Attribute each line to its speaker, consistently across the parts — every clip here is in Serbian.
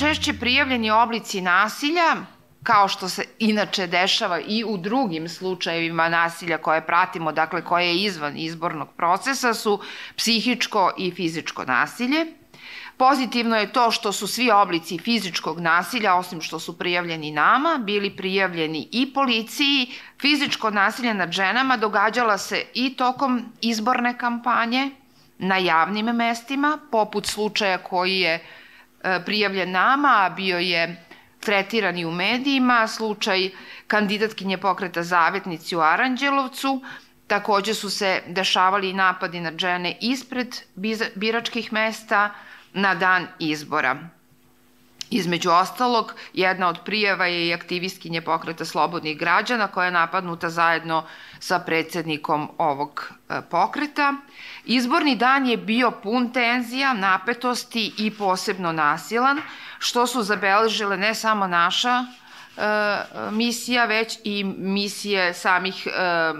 Speaker 1: Najčešće prijavljeni oblici nasilja kao što se inače dešava i u drugim slučajevima nasilja koje pratimo, dakle koje je izvan izbornog procesa, su psihičko i fizičko nasilje. Pozitivno je to što su svi oblici fizičkog nasilja, osim što su prijavljeni nama, bili prijavljeni i policiji. Fizičko nasilje nad ženama događala se i tokom izborne kampanje na javnim mestima, poput slučaja koji je prijavljen nama, a bio je tretirani u medijima, slučaj kandidatkinje pokreta Zavetnici u Aranđelovcu, takođe su se dešavali napadi na žene ispred biračkih mesta na dan izbora. Između ostalog, jedna od prijava je i aktivistkinje pokreta slobodnih građana koja je napadnuta zajedno sa predsednikom ovog e, pokreta. Izborni dan je bio pun tenzija, napetosti i posebno nasilan, što su zabeležile ne samo naša e, misija, već i misije samih e, e,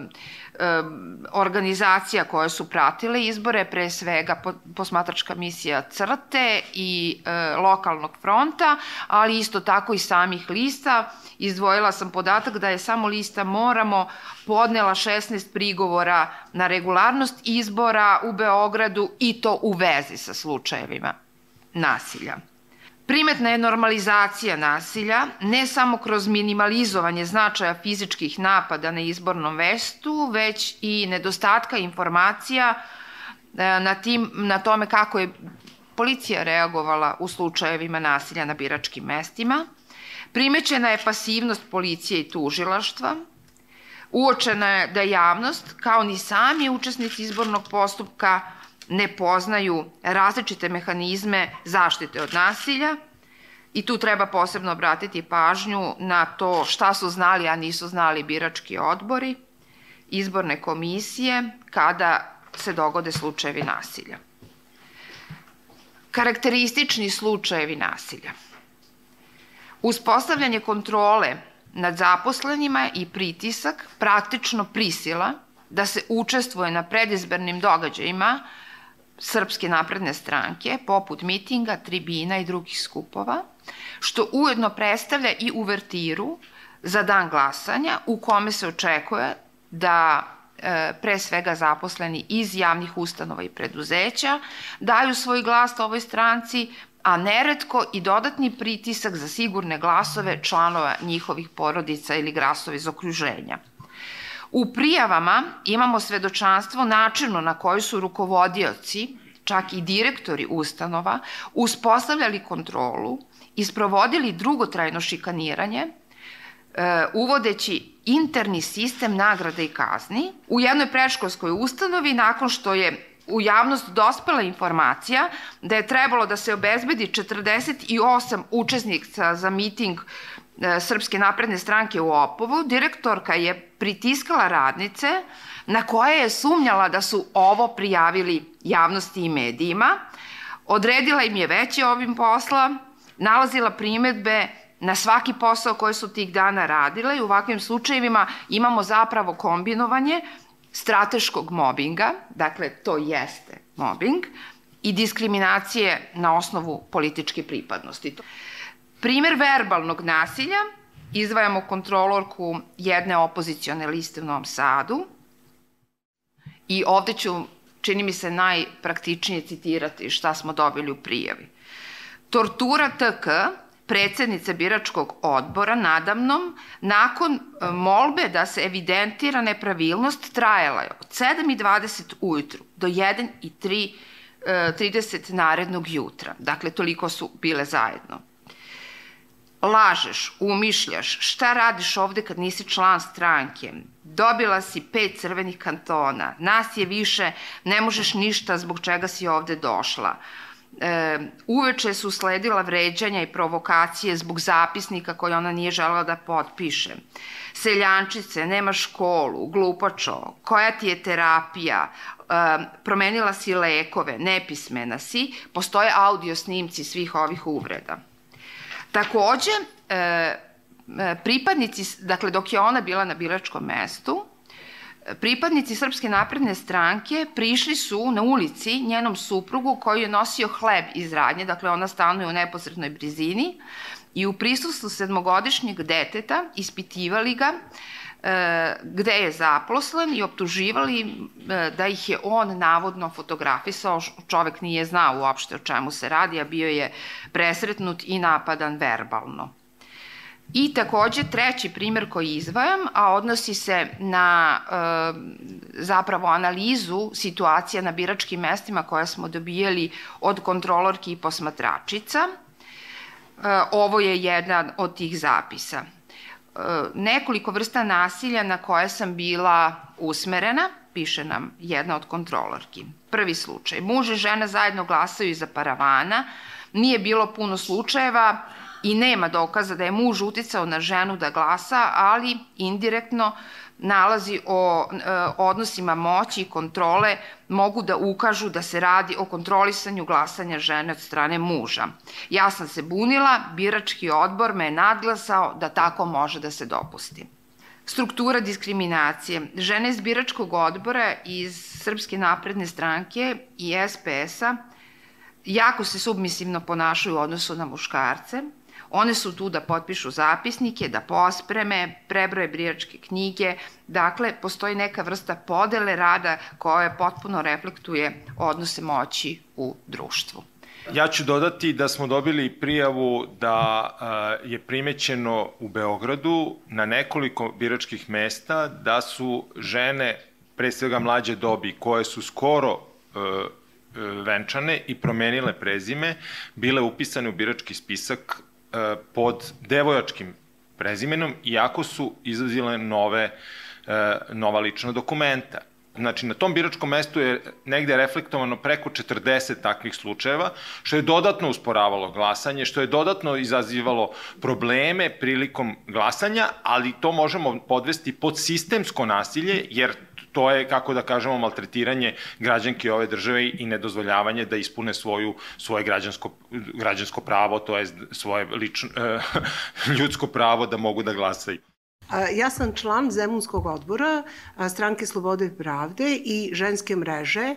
Speaker 1: organizacija koje su pratile izbore, pre svega posmatračka misija Crte i e, lokalnog fronta, ali isto tako i samih lista. Izdvojila sam podatak da je samo lista Moramo podnela 16 prigovora na regularnost izbora u Beogradu i to u vezi sa slučajevima nasilja. Primetna je normalizacija nasilja, ne samo kroz minimalizovanje značaja fizičkih napada na izbornom vestu, već i nedostatka informacija e, na, tim, na tome kako je policija reagovala u slučajevima nasilja na biračkim mestima. Primećena je pasivnost policije i tužilaštva, uočena je da javnost, kao ni sami učesnici izbornog postupka, ne poznaju različite mehanizme zaštite od nasilja i tu treba posebno obratiti pažnju na to šta su znali, a nisu znali birački odbori, izborne komisije, kada se dogode slučajevi nasilja. Karakteristični slučajevi nasilja. Uspostavljanje kontrole nad zaposlenima i pritisak, praktično prisila da se učestvuje na predizbernim događajima Srpske napredne stranke, poput mitinga, tribina i drugih skupova, što ujedno predstavlja i uvertiru za dan glasanja u kome se očekuje da e, pre svega zaposleni iz javnih ustanova i preduzeća daju svoj glas ovoj stranci, a neretko i dodatni pritisak za sigurne glasove članova njihovih porodica ili glasove iz okruženja. U prijavama imamo svedočanstvo načinu na koji su rukovodioci, čak i direktori ustanova, uspostavljali kontrolu i sprovodili drugotrajno šikaniranje, e, uvodeći interni sistem nagrade i kazni u jednoj preškolskoj ustanovi nakon što je u javnost dospela informacija da je trebalo da se obezbedi 48 učesnika za miting Srpske napredne stranke u Opovu, direktorka je pritiskala radnice na koje je sumnjala da su ovo prijavili javnosti i medijima, odredila im je veći ovim posla, nalazila primetbe na svaki posao koje su tih dana radile i u ovakvim slučajevima imamo zapravo kombinovanje strateškog mobinga, dakle to jeste mobbing, i diskriminacije na osnovu političke pripadnosti. Primer verbalnog nasilja, izvajamo kontrolorku jedne opozicione liste u Novom Sadu i ovde ću, čini mi se, najpraktičnije citirati šta smo dobili u prijavi. Tortura TK, predsednice biračkog odbora nadamnom, nakon e, molbe da se evidentira nepravilnost, trajala je od 7.20 ujutru do 1.30 30 narednog jutra. Dakle, toliko su bile zajedno lažeš, umišljaš, šta radiš ovde kad nisi član stranke, dobila si pet crvenih kantona, nas je više, ne možeš ništa zbog čega si ovde došla. E, uveče su sledila vređanja i provokacije zbog zapisnika koje ona nije želela da potpiše. Seljančice, nema školu, glupačo, koja ti je terapija, e, promenila si lekove, nepismena si, postoje audio snimci svih ovih uvreda. Takođe, e, e, pripadnici, dakle dok je ona bila na biračkom mestu, Pripadnici Srpske napredne stranke prišli su na ulici njenom suprugu koji je nosio hleb iz radnje, dakle ona stanuje u neposrednoj blizini, i u prisustvu sedmogodišnjeg deteta ispitivali ga e, gde je zaposlen i optuživali e, da ih je on navodno fotografisao, čovek nije znao uopšte o čemu se radi, a bio je presretnut i napadan verbalno. I takođe treći primer koji izvajam, a odnosi se na e, zapravo analizu situacija na biračkim mestima koje smo dobijali od kontrolorki i posmatračica. E, ovo je jedan od tih zapisa. E, nekoliko vrsta nasilja na koje sam bila usmerena, piše nam jedna od kontrolorki. Prvi slučaj, muž i žena zajedno glasaju iza paravana, nije bilo puno slučajeva, i nema dokaza da je muž uticao na ženu da glasa, ali indirektno nalazi o e, odnosima moći i kontrole mogu da ukažu da se radi o kontrolisanju glasanja žene od strane muža. Ja sam se bunila, birački odbor me je nadglasao da tako može da se dopusti. Struktura diskriminacije. Žene iz biračkog odbora iz Srpske napredne stranke i SPS-a jako se submisivno ponašaju u odnosu na muškarce, One su tu da potpišu zapisnike, da pospreme, prebroje briječke knjige, dakle, postoji neka vrsta podele rada koja potpuno reflektuje odnose moći u društvu.
Speaker 2: Ja ću dodati da smo dobili prijavu da je primećeno u Beogradu na nekoliko biračkih mesta da su žene, pre svega mlađe dobi, koje su skoro e, e, venčane i promenile prezime, bile upisane u birački spisak pod devojačkim prezimenom, iako su izazile nove, e, nova lična dokumenta. Znači, na tom biračkom mestu je negde reflektovano preko 40 takvih slučajeva, što je dodatno usporavalo glasanje, što je dodatno izazivalo probleme prilikom glasanja, ali to možemo podvesti pod sistemsko nasilje, jer to je, kako da kažemo, maltretiranje građanke ove države i nedozvoljavanje da ispune svoju, svoje građansko, građansko pravo, to je svoje lično, ljudsko pravo da mogu da glasaju.
Speaker 3: Ja sam član Zemunskog odbora Stranke Slobode i Pravde i ženske mreže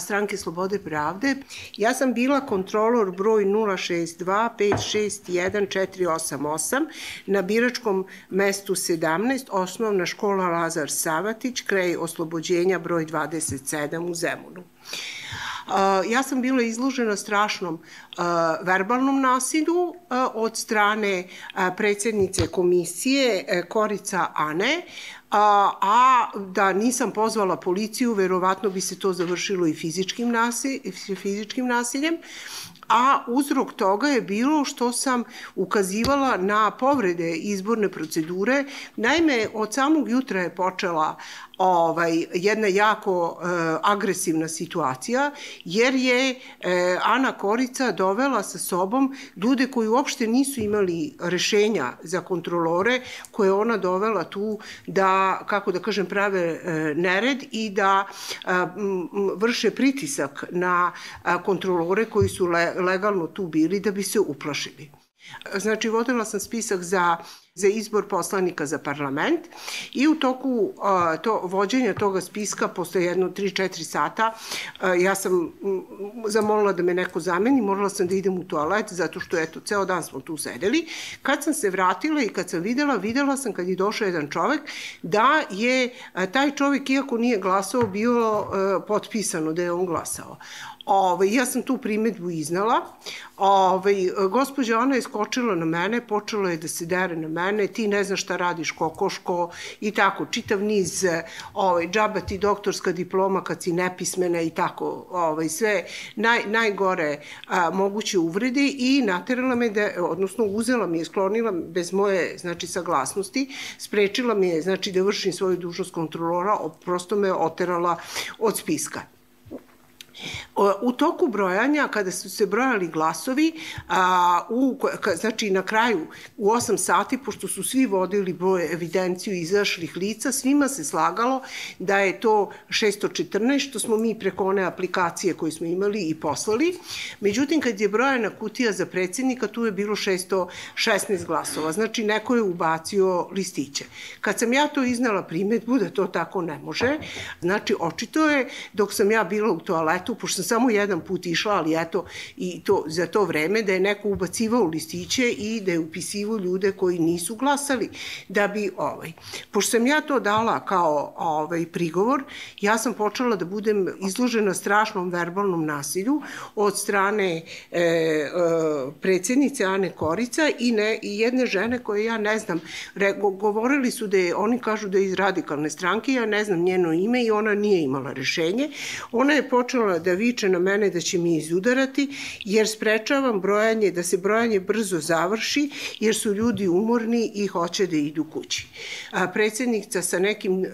Speaker 3: Stranke Slobode i Pravde. Ja sam bila kontrolor broj 062 561 488 na biračkom mestu 17, osnovna škola Lazar Savatić, kraj oslobođenja broj 27 u Zemunu. Ja sam bila izložena strašnom verbalnom nasilju od strane predsednice komisije Korica Ane, a, a da nisam pozvala policiju, verovatno bi se to završilo i fizičkim, fizičkim nasiljem a uzrok toga je bilo što sam ukazivala na povrede izborne procedure. Naime, od samog jutra je počela ovaj, jedna jako e, agresivna situacija, jer je e, Ana Korica dovela sa sobom ljude koji uopšte nisu imali rešenja za kontrolore, koje ona dovela tu da, kako da kažem, prave e, nered i da e, m, vrše pritisak na a, kontrolore koji su le, legalno tu bili da bi se uplašili. Znači, vodila sam spisak za za izbor poslanika za parlament i u toku a, to vođenja toga spiska posle jedno 3-4 sata a, ja sam zamolila da me neko zameni, morala sam da idem u toalet zato što eto ceo dan smo tu sedeli. Kad sam se vratila i kad sam videla, videla sam kad je došao jedan čovek da je a, taj čovek iako nije glasao bio potpisano da je on glasao. Ove, ovaj, ja sam tu primetbu iznala. Ove, ovaj, gospođa Ana je skočila na mene, počela je da se dere na mene, ti ne znaš šta radiš kokoško i tako, čitav niz ovaj, džaba ti doktorska diploma kad si nepismena i tako, ovaj, sve naj, najgore a, moguće uvrede i naterala me da, odnosno uzela mi je, sklonila bez moje, znači, saglasnosti, sprečila mi je, znači, da vršim svoju dužnost kontrolora, prosto me oterala od spiska. U toku brojanja, kada su se brojali glasovi, a, u, ka, znači na kraju u 8 sati, pošto su svi vodili broj evidenciju izašlih lica, svima se slagalo da je to 614, što smo mi preko one aplikacije koje smo imali i poslali. Međutim, kad je brojena kutija za predsednika, tu je bilo 616 glasova. Znači, neko je ubacio listiće. Kad sam ja to iznala primetbu da to tako ne može, znači, očito je, dok sam ja bila u toaletu, pošto sam samo jedan put išla, ali eto, i to, za to vreme, da je neko ubacivao listiće i da je upisivo ljude koji nisu glasali, da bi, ovaj, pošto sam ja to dala kao ovaj, prigovor, ja sam počela da budem izložena strašnom verbalnom nasilju od strane e, e, predsednice Ane Korica i, ne, i jedne žene koje ja ne znam, re, govorili su da je, oni kažu da je iz radikalne stranke, ja ne znam njeno ime i ona nije imala rešenje. Ona je počela da viče na mene da će mi izudarati, jer sprečavam brojanje, da se brojanje brzo završi, jer su ljudi umorni i hoće da idu kući. A, predsednica sa nekim e,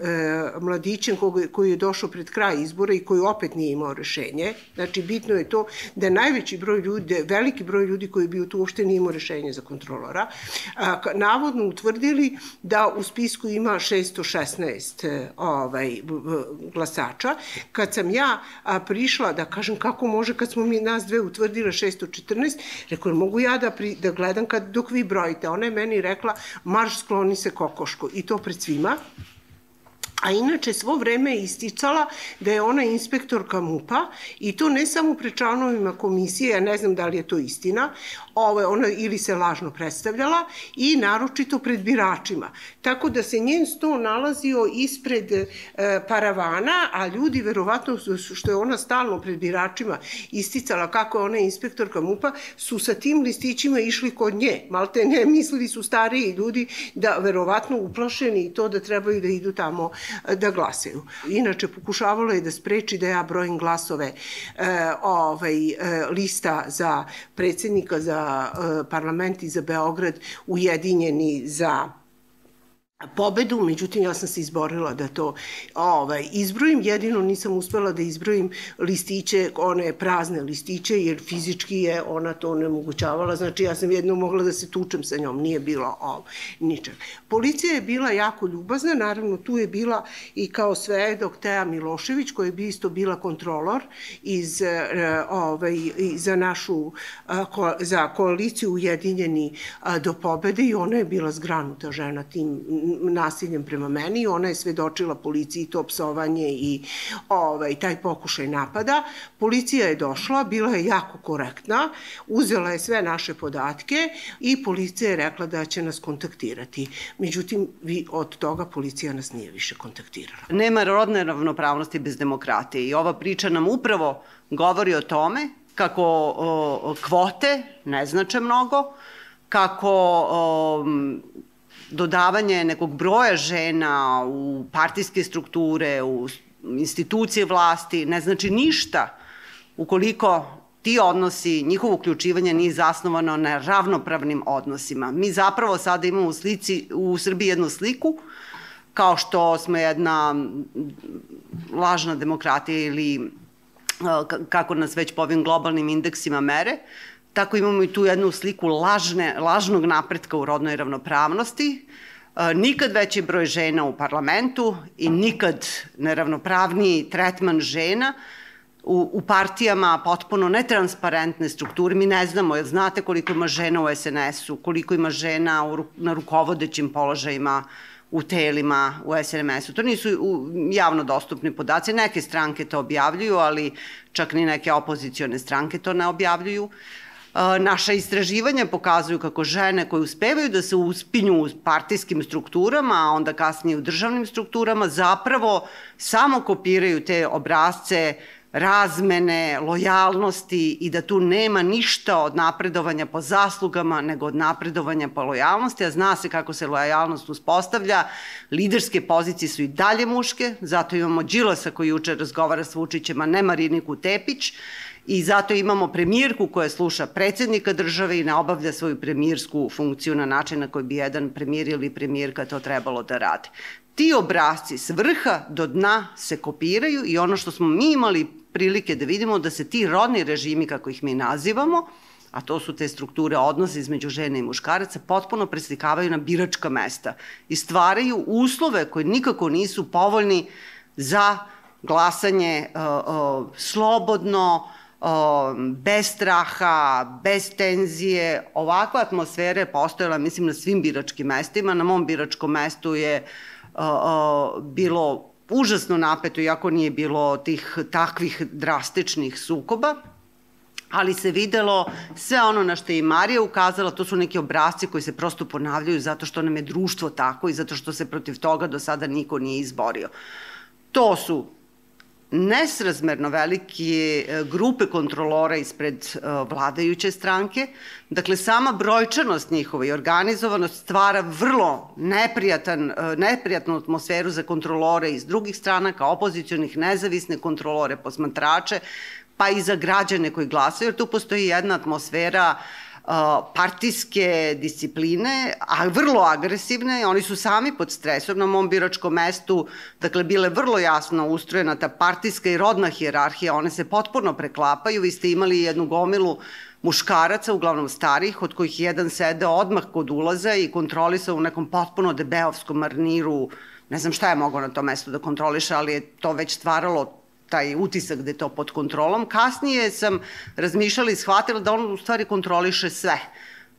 Speaker 3: mladićem koji, je došao pred kraj izbora i koji opet nije imao rešenje, znači bitno je to da najveći broj ljudi, veliki broj ljudi koji bi tu uopšte nije imao rešenje za kontrolora, a, navodno utvrdili da u spisku ima 616 e, ovaj, glasača. Kad sam ja prišla da kažem kako može kad smo mi nas dve utvrdile 614, rekao, mogu ja da, pri, da gledam kad, dok vi brojite. Ona je meni rekla, marš skloni se kokoško. I to pred svima. A inače svo vreme je isticala da je ona inspektorka MUPA i to ne samo pre članovima komisije, ja ne znam da li je to istina, ove, ona ili se lažno predstavljala i naročito pred biračima. Tako da se njen sto nalazio ispred e, paravana, a ljudi verovatno što je ona stalno pred biračima isticala kako je ona inspektorka MUPA, su sa tim listićima išli kod nje. Malte ne, mislili su stariji ljudi da verovatno uplašeni i to da trebaju da idu tamo da glasaju. Inače, pokušavalo je da spreči da ja brojim glasove e, ovaj, e, lista za predsednika za e, parlament i za Beograd ujedinjeni za pobedu, međutim ja sam se izborila da to ovaj, izbrojim, jedino nisam uspela da izbrojim listiće, one prazne listiće, jer fizički je ona to nemogućavala, znači ja sam jedno mogla da se tučem sa njom, nije bilo ovaj, ničeg. Policija je bila jako ljubazna, naravno tu je bila i kao sve dok Teja Milošević, koja je isto bila kontrolor iz, e, ovaj, za našu, za koaliciju Ujedinjeni do pobede i ona je bila zgranuta žena tim nasiljem prema meni, ona je svedočila policiji to psovanje i ovaj, taj pokušaj napada. Policija je došla, bila je jako korektna, uzela je sve naše podatke i policija je rekla da će nas kontaktirati. Međutim, vi od toga policija nas nije više kontaktirala.
Speaker 4: Nema rodne ravnopravnosti bez demokratije i ova priča nam upravo govori o tome kako o, kvote ne znače mnogo, kako o, dodavanje nekog broja žena u partijske strukture, u institucije vlasti, ne znači ništa ukoliko ti odnosi, njihovo uključivanje nije zasnovano na ravnopravnim odnosima. Mi zapravo sada imamo u, slici, u Srbiji jednu sliku kao što smo jedna lažna demokratija ili kako nas već po ovim globalnim indeksima mere, Tako imamo i tu jednu sliku lažne, lažnog napretka u rodnoj ravnopravnosti. E, nikad veći broj žena u parlamentu i nikad neravnopravniji tretman žena u, u partijama potpuno netransparentne strukture. Mi ne znamo, jer znate koliko ima žena u SNS-u, koliko ima žena u, na rukovodećim položajima u telima, u SRMS-u. To nisu javno dostupni podaci. Neke stranke to objavljuju, ali čak ni neke opozicione stranke to ne objavljuju. Uh, Naša istraživanja pokazuju kako žene koje uspevaju da se uspinju u partijskim strukturama, a onda kasnije u državnim strukturama, zapravo samo kopiraju te obrazce razmene, lojalnosti i da tu nema ništa od napredovanja po zaslugama, nego od napredovanja po lojalnosti, a zna se kako se lojalnost uspostavlja. Liderske pozicije su i dalje muške, zato imamo Đilasa koji juče razgovara s Vučićem, a ne Mariniku Tepić i zato imamo premijerku koja sluša predsednika države i ne obavlja svoju premijersku funkciju na način na koji bi jedan premijer ili premijerka to trebalo da rade. Ti obrazci s vrha do dna se kopiraju i ono što smo mi imali prilike da vidimo da se ti rodni režimi, kako ih mi nazivamo, a to su te strukture odnosa između žene i muškaraca, potpuno preslikavaju na biračka mesta i stvaraju uslove koji nikako nisu povoljni za glasanje uh, uh, slobodno, uh, bez straha, bez tenzije. Ovakva atmosfera je postojala, mislim, na svim biračkim mestima. Na mom biračkom mestu je uh, uh, bilo užasno napeto, iako nije bilo tih takvih drastičnih sukoba ali se videlo sve ono na što je i Marija ukazala, to su neki obrazci koji se prosto ponavljaju zato što nam je društvo tako i zato što se protiv toga do sada niko nije izborio. To su nesrazmerno velike grupe kontrolora ispred e, vladajuće stranke. Dakle, sama brojčanost njihova i organizovanost stvara vrlo neprijatan, e, neprijatnu atmosferu za kontrolore iz drugih stranaka, opozicionih, nezavisne kontrolore, posmatrače, pa i za građane koji glasaju, jer tu postoji jedna atmosfera partijske discipline, a vrlo agresivne, oni su sami pod stresom na mom biračkom mestu, dakle, bile vrlo jasno ustrojena ta partijska i rodna hijerarhija, one se potpuno preklapaju, vi ste imali jednu gomilu muškaraca, uglavnom starih, od kojih jedan sede odmah kod ulaza i kontrolisao u nekom potpuno debeovskom marniru, ne znam šta je mogao na tom mestu da kontroliše, ali je to već stvaralo taj utisak da je to pod kontrolom. Kasnije sam razmišljala i shvatila da on u stvari kontroliše sve.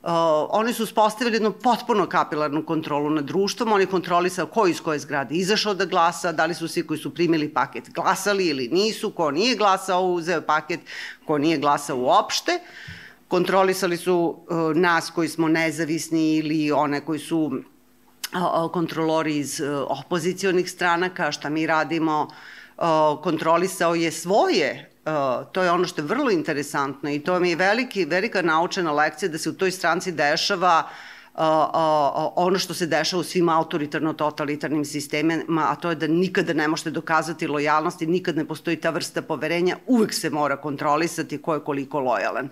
Speaker 4: Uh, oni su spostavili jednu potpuno kapilarnu kontrolu nad društvom, on je kontrolisao ko iz koje zgrade izašao da glasa, da li su svi koji su primili paket glasali ili nisu, ko nije glasao uzeo paket, ko nije glasao uopšte. Kontrolisali su uh, nas koji smo nezavisni ili one koji su uh, kontrolori iz uh, opozicionih stranaka, šta mi radimo, uh, kontrolisao je svoje to je ono što je vrlo interesantno i to mi je veliki, velika naučena lekcija da se u toj stranci dešava ono što se dešava u svim autoritarno-totalitarnim sistemima, a to je da nikada ne možete dokazati lojalnost i nikad ne postoji ta vrsta poverenja, uvek se mora kontrolisati ko je koliko lojalan.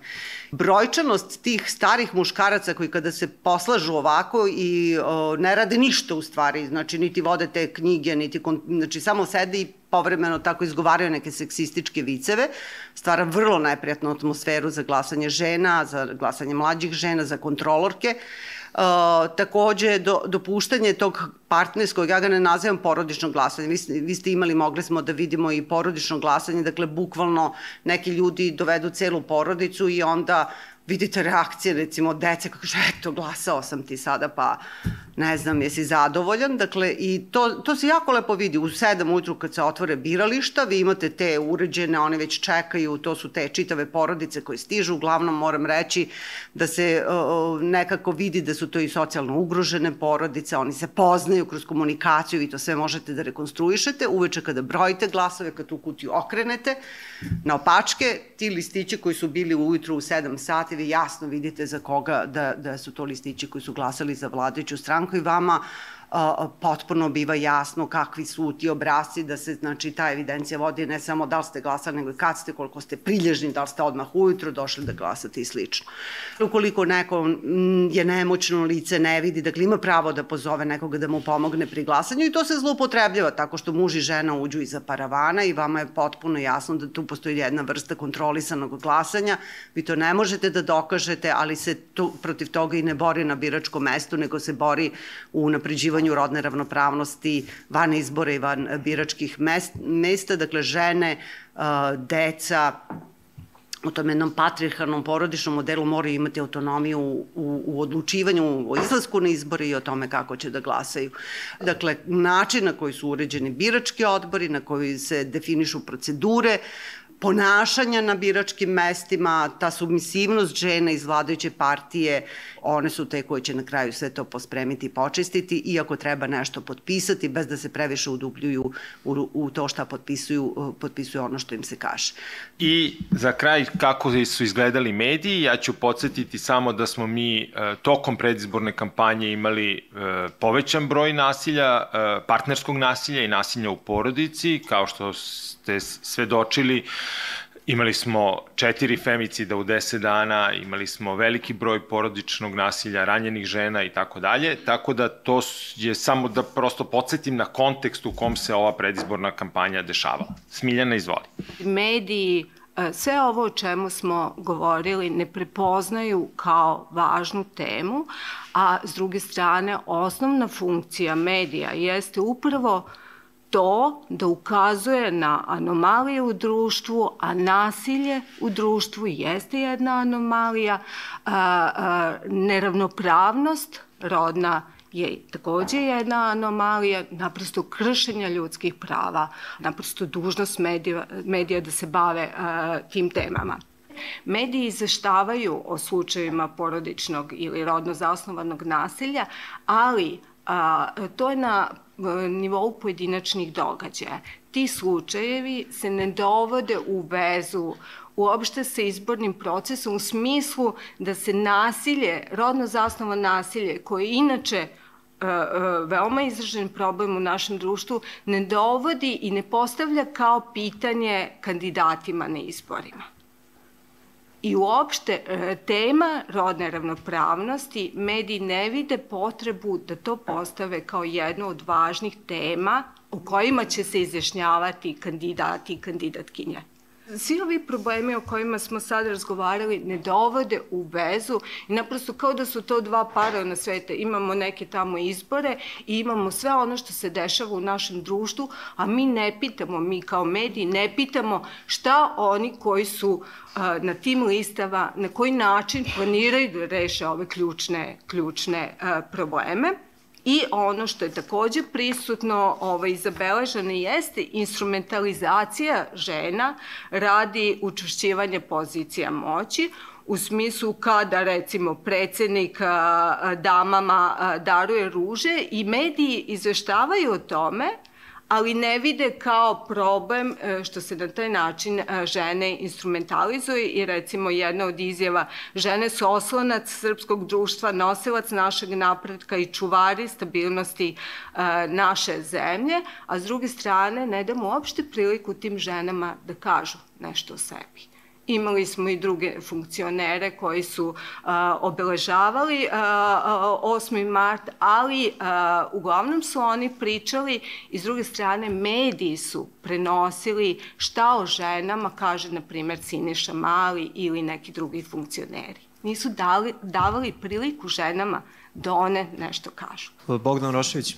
Speaker 4: Brojčanost tih starih muškaraca koji kada se poslažu ovako i o, ne rade ništa u stvari, znači niti vode te knjige, niti, znači samo sede i povremeno tako izgovaraju neke seksističke viceve, stvara vrlo neprijatnu atmosferu za glasanje žena, za glasanje mlađih žena, za kontrolorke. Takođe, do, dopuštanje tog partnerskog, ja ga ne nazivam porodično glasanje, vi, vi ste imali, mogli smo da vidimo i porodično glasanje, dakle, bukvalno neki ljudi dovedu celu porodicu i onda vidite reakcije, recimo, dece, kako kaže, eto, glasao sam ti sada, pa ne znam, jesi zadovoljan, dakle, i to, to se jako lepo vidi, u sedam ujutru kad se otvore birališta, vi imate te uređene, one već čekaju, to su te čitave porodice koje stižu, uglavnom moram reći da se o, nekako vidi da su to i socijalno ugrožene porodice, oni se poznaju kroz komunikaciju, vi to sve možete da rekonstruišete, uveče kada brojite glasove, kad tu kutiju okrenete, na opačke, ti listići koji su bili ujutru u 7 sati, vi jasno vidite za koga da, da su to listići koji su glasali za vladajuću stranku i vama potpuno biva jasno kakvi su ti obrazci, da se znači, ta evidencija vodi ne samo da li ste glasali, nego i kad ste, koliko ste prilježni, da li ste odmah ujutro došli da glasate i slično. Ukoliko neko je nemoćno lice, ne vidi, dakle ima pravo da pozove nekoga da mu pomogne pri glasanju i to se zloupotrebljava tako što muž i žena uđu iza paravana i vama je potpuno jasno da tu postoji jedna vrsta kontrolisanog glasanja. Vi to ne možete da dokažete, ali se tu, protiv toga i ne bori na biračkom mestu, nego se bori u napređivanju ostvarivanju rodne ravnopravnosti van izbora i van biračkih mesta, dakle žene, deca, u tom jednom patriarhalnom porodičnom modelu moraju imati autonomiju u, u, odlučivanju o izlasku na izbore i o tome kako će da glasaju. Dakle, način na koji su uređeni birački odbori, na koji se definišu procedure, ponašanja na biračkim mestima, ta submisivnost žena iz vladajuće partije, one su te koje će na kraju sve to pospremiti i počistiti, iako treba nešto potpisati, bez da se previše udubljuju u, u to šta potpisuju, potpisuju ono što im se kaže.
Speaker 2: I za kraj, kako su izgledali mediji, ja ću podsjetiti samo da smo mi e, tokom predizborne kampanje imali e, povećan broj nasilja, e, partnerskog nasilja i nasilja u porodici, kao što ste svedočili Imali smo četiri femicida u 10 dana, imali smo veliki broj porodičnog nasilja, ranjenih žena i tako dalje, tako da to je samo da prosto podsjetim na kontekst u kom se ova predizborna kampanja dešavala. Smiljana, izvoli.
Speaker 5: Mediji e, sve ovo o čemu smo govorili ne prepoznaju kao važnu temu, a s druge strane osnovna funkcija medija jeste upravo to da ukazuje na anomalije u društvu, a nasilje u društvu jeste jedna anomalija, a, a, neravnopravnost rodna je takođe jedna anomalija, naprosto kršenja ljudskih prava, naprosto dužnost medija, medija da se bave a, tim temama. Mediji izveštavaju o slučajevima porodičnog ili rodno zasnovanog nasilja, ali a, to je na nivou pojedinačnih događaja. Ti slučajevi se ne dovode u vezu uopšte sa izbornim procesom u smislu da se nasilje, rodno zasnovan nasilje, koje je inače e, e, veoma izražen problem u našem društvu, ne dovodi i ne postavlja kao pitanje kandidatima na izborima. I uopšte e, tema rodne ravnopravnosti mediji ne vide potrebu da to postave kao jednu od važnih tema u kojima će se izjašnjavati kandidati i kandidatkinje svi ovi problemi o kojima smo sad razgovarali ne dovode u vezu i naprosto kao da su to dva para na svete. Imamo neke tamo izbore i imamo sve ono što se dešava u našem društvu, a mi ne pitamo, mi kao mediji ne pitamo šta oni koji su na tim listava, na koji način planiraju da reše ove ključne, ključne probleme. I ono što je takođe prisutno ovaj, zabeleženo jeste instrumentalizacija žena radi učušćivanja pozicija moći, u smislu kada recimo predsednik damama daruje ruže i mediji izveštavaju o tome ali ne vide kao problem e, što se na taj način e, žene instrumentalizuju i recimo jedna od izjava žene su oslonac srpskog društva, nosilac našeg napretka i čuvari stabilnosti e, naše zemlje, a s druge strane ne damo uopšte priliku tim ženama da kažu nešto o sebi. Imali smo i druge funkcionere koji su a, obeležavali a, 8. mart, ali a, uglavnom su oni pričali i s druge strane mediji su prenosili šta o ženama kaže, na primer, Siniša Mali ili neki drugi funkcioneri. Nisu dali, davali priliku ženama da one nešto kažu.
Speaker 6: Bogdan Rošević,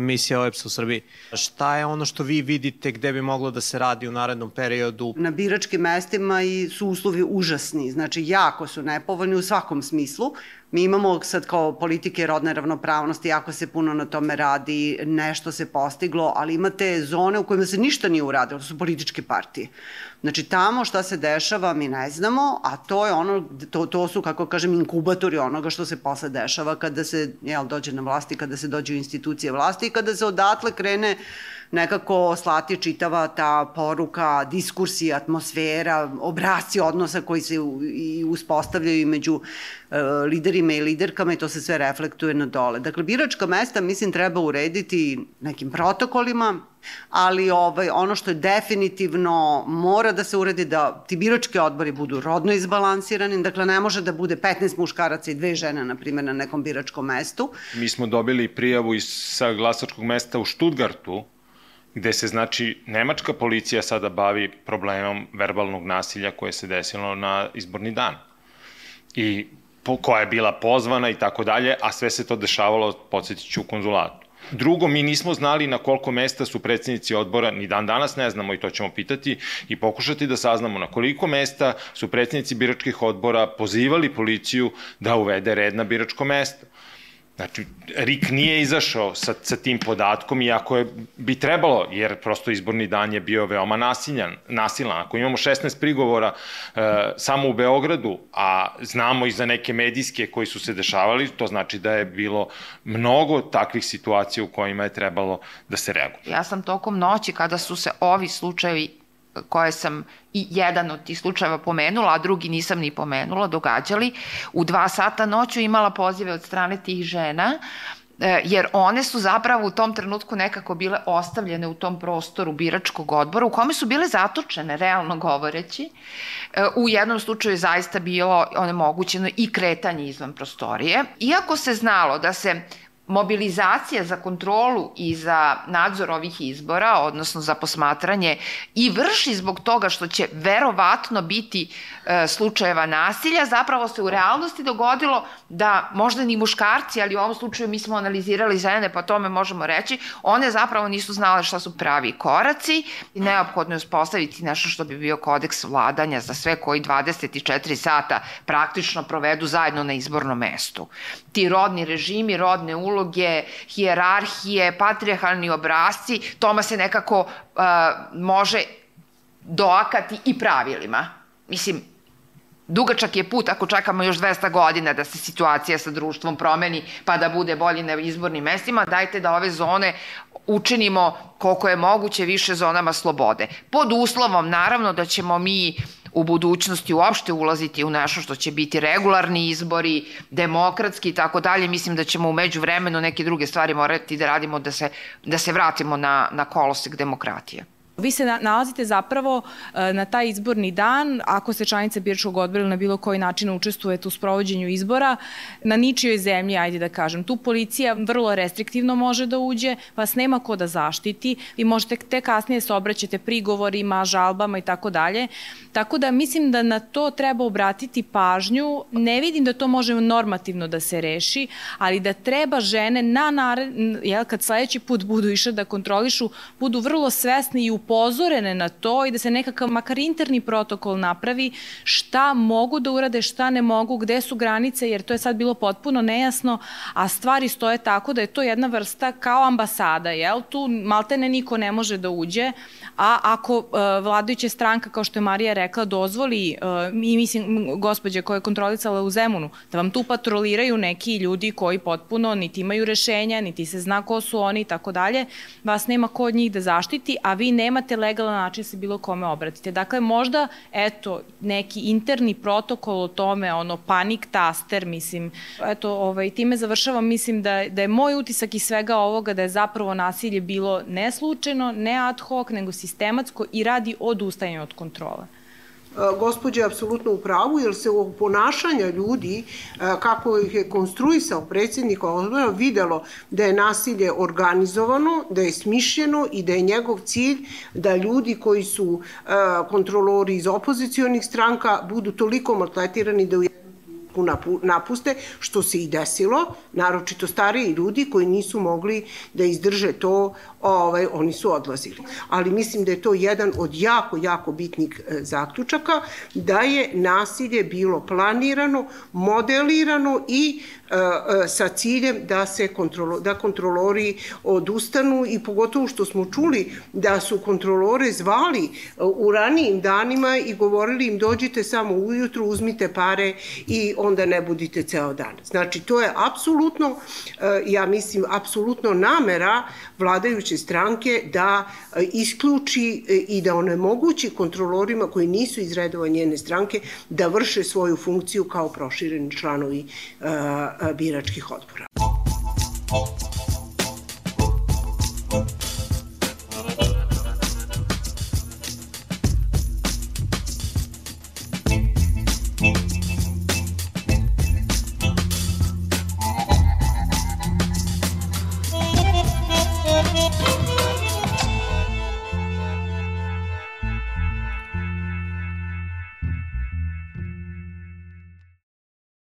Speaker 6: misija OEPS u Srbiji. Šta je ono što vi vidite gde bi moglo da se radi u narednom periodu?
Speaker 4: Na biračkim mestima i su uslovi užasni, znači jako su nepovoljni u svakom smislu. Mi imamo sad kao politike rodne ravnopravnosti, jako se puno na tome radi, nešto se postiglo, ali imate zone u kojima se ništa nije uradilo, su političke partije. Znači tamo šta se dešava mi ne znamo, a to je ono, to, to su kako kažem inkubatori onoga što se posle dešava kada se jel, dođe na vlasti, kada se dođe u institucije vlasti i kada se odatle krene nekako slati čitava ta poruka, diskursi, atmosfera, obrasci odnosa koji se i uspostavljaju među e, liderima i liderkama i to se sve reflektuje na dole. Dakle, biračka mesta, mislim, treba urediti nekim protokolima, ali ovaj, ono što je definitivno mora da se uredi da ti birački odbori budu rodno izbalansirani, dakle ne može da bude 15 muškaraca i dve žene, na primjer, na nekom biračkom mestu.
Speaker 2: Mi smo dobili prijavu iz, sa glasačkog mesta u Štutgartu, gde se znači nemačka policija sada bavi problemom verbalnog nasilja koje se desilo na izborni dan. I po, koja je bila pozvana i tako dalje, a sve se to dešavalo, podsjetit ću, u konzulatu. Drugo, mi nismo znali na koliko mesta su predsednici odbora, ni dan danas ne znamo i to ćemo pitati i pokušati da saznamo na koliko mesta su predsednici biračkih odbora pozivali policiju da uvede red na biračko mesto. Znači, RIK nije izašao sa, sa tim podatkom, iako je, bi trebalo, jer prosto izborni dan je bio veoma nasiljan, nasilan. Ako imamo 16 prigovora e, samo u Beogradu, a znamo i za neke medijske koji su se dešavali, to znači da je bilo mnogo takvih situacija u kojima je trebalo da se reaguje.
Speaker 1: Ja sam tokom noći, kada su se ovi slučajevi koje sam i jedan od tih slučajeva pomenula, a drugi nisam ni pomenula, događali. U dva sata noću imala pozive od strane tih žena e, jer one su zapravo u tom trenutku nekako bile ostavljene u tom prostoru biračkog odbora u kome su bile zatočene, realno govoreći. E, u jednom slučaju zaista bilo onemogućeno i kretanje izvan prostorije. Iako se znalo da se mobilizacija za kontrolu i za nadzor ovih izbora, odnosno za posmatranje, i vrši zbog toga što će verovatno biti e, slučajeva nasilja, zapravo se u realnosti dogodilo da možda ni muškarci, ali u ovom slučaju mi smo analizirali žene, pa tome možemo reći, one zapravo nisu znale šta su pravi koraci i neophodno je uspostaviti nešto što bi bio kodeks vladanja za sve koji 24 sata praktično provedu zajedno na izbornom mestu. Ti rodni režimi, rodne uloge, uloge, hijerarhije, patrijarhalni obrazci, toma se nekako uh, može doakati i pravilima. Mislim, Dugačak je put ako čekamo još 200 godina da se situacija sa društvom promeni pa da bude bolji na izbornim mestima, dajte da ove zone učinimo koliko je moguće više zonama slobode. Pod uslovom naravno da ćemo mi u budućnosti uopšte ulaziti u nešto što će biti regularni izbori, demokratski i tako dalje. Mislim da ćemo umeđu vremenu neke druge stvari morati da radimo da se, da se vratimo na, na kolosek demokratije.
Speaker 7: Vi se nalazite zapravo e, na taj izborni dan, ako se članice biračkog odbora ili na bilo koji način učestvujete u sprovođenju izbora, na ničijoj zemlji, ajde da kažem. Tu policija vrlo restriktivno može da uđe, vas nema ko da zaštiti, vi možete te kasnije se obraćate prigovorima, žalbama i tako dalje. Tako da mislim da na to treba obratiti pažnju. Ne vidim da to može normativno da se reši, ali da treba žene na nared, jel, kad sledeći put budu išle da kontrolišu, budu vrlo svesni i upozorene na to i da se nekakav makar interni protokol napravi šta mogu da urade, šta ne mogu, gde su granice, jer to je sad bilo potpuno nejasno, a stvari stoje tako da je to jedna vrsta kao ambasada, jel? Tu maltene niko ne može da uđe, a ako uh, vladajuća stranka, kao što je Marija rekla, dozvoli, uh, i mislim, gospođe koja je kontrolisala u Zemunu, da vam tu patroliraju neki ljudi koji potpuno niti imaju rešenja, niti se zna ko su oni i tako dalje, vas nema ko od njih da zaštiti, a vi nemate legalan način da se bilo kome obratite. Dakle, možda, eto, neki interni protokol o tome, ono, panik taster, mislim, eto, ovaj, time završavam, mislim da, da je moj utisak iz svega ovoga da je zapravo nasilje bilo ne slučajno, ne ad hoc, nego sistematsko i radi odustajanje od kontrole.
Speaker 3: E, gospođa je apsolutno u pravu, jer se u ponašanja ljudi, e, kako ih je konstruisao predsjednik odbora, videlo da je nasilje organizovano, da je smišljeno i da je njegov cilj da ljudi koji su e, kontrolori iz opozicijonih stranka budu toliko maltretirani da u napuste, što se i desilo, naročito stariji ljudi koji nisu mogli da izdrže to, ovaj, oni su odlazili. Ali mislim da je to jedan od jako, jako bitnih e, zaključaka, da je nasilje bilo planirano, modelirano i e, e, sa ciljem da se kontrolo, da kontrolori odustanu i pogotovo što smo čuli da su kontrolore zvali u ranijim danima i govorili im dođite samo ujutru, uzmite pare i onda ne budite ceo dan. Znači, to je apsolutno, ja mislim, apsolutno namera vladajuće stranke da e, isključi e, i da onemogući kontrolorima koji nisu iz redova njene stranke da vrše svoju funkciju kao prošireni članovi biračkih odbora.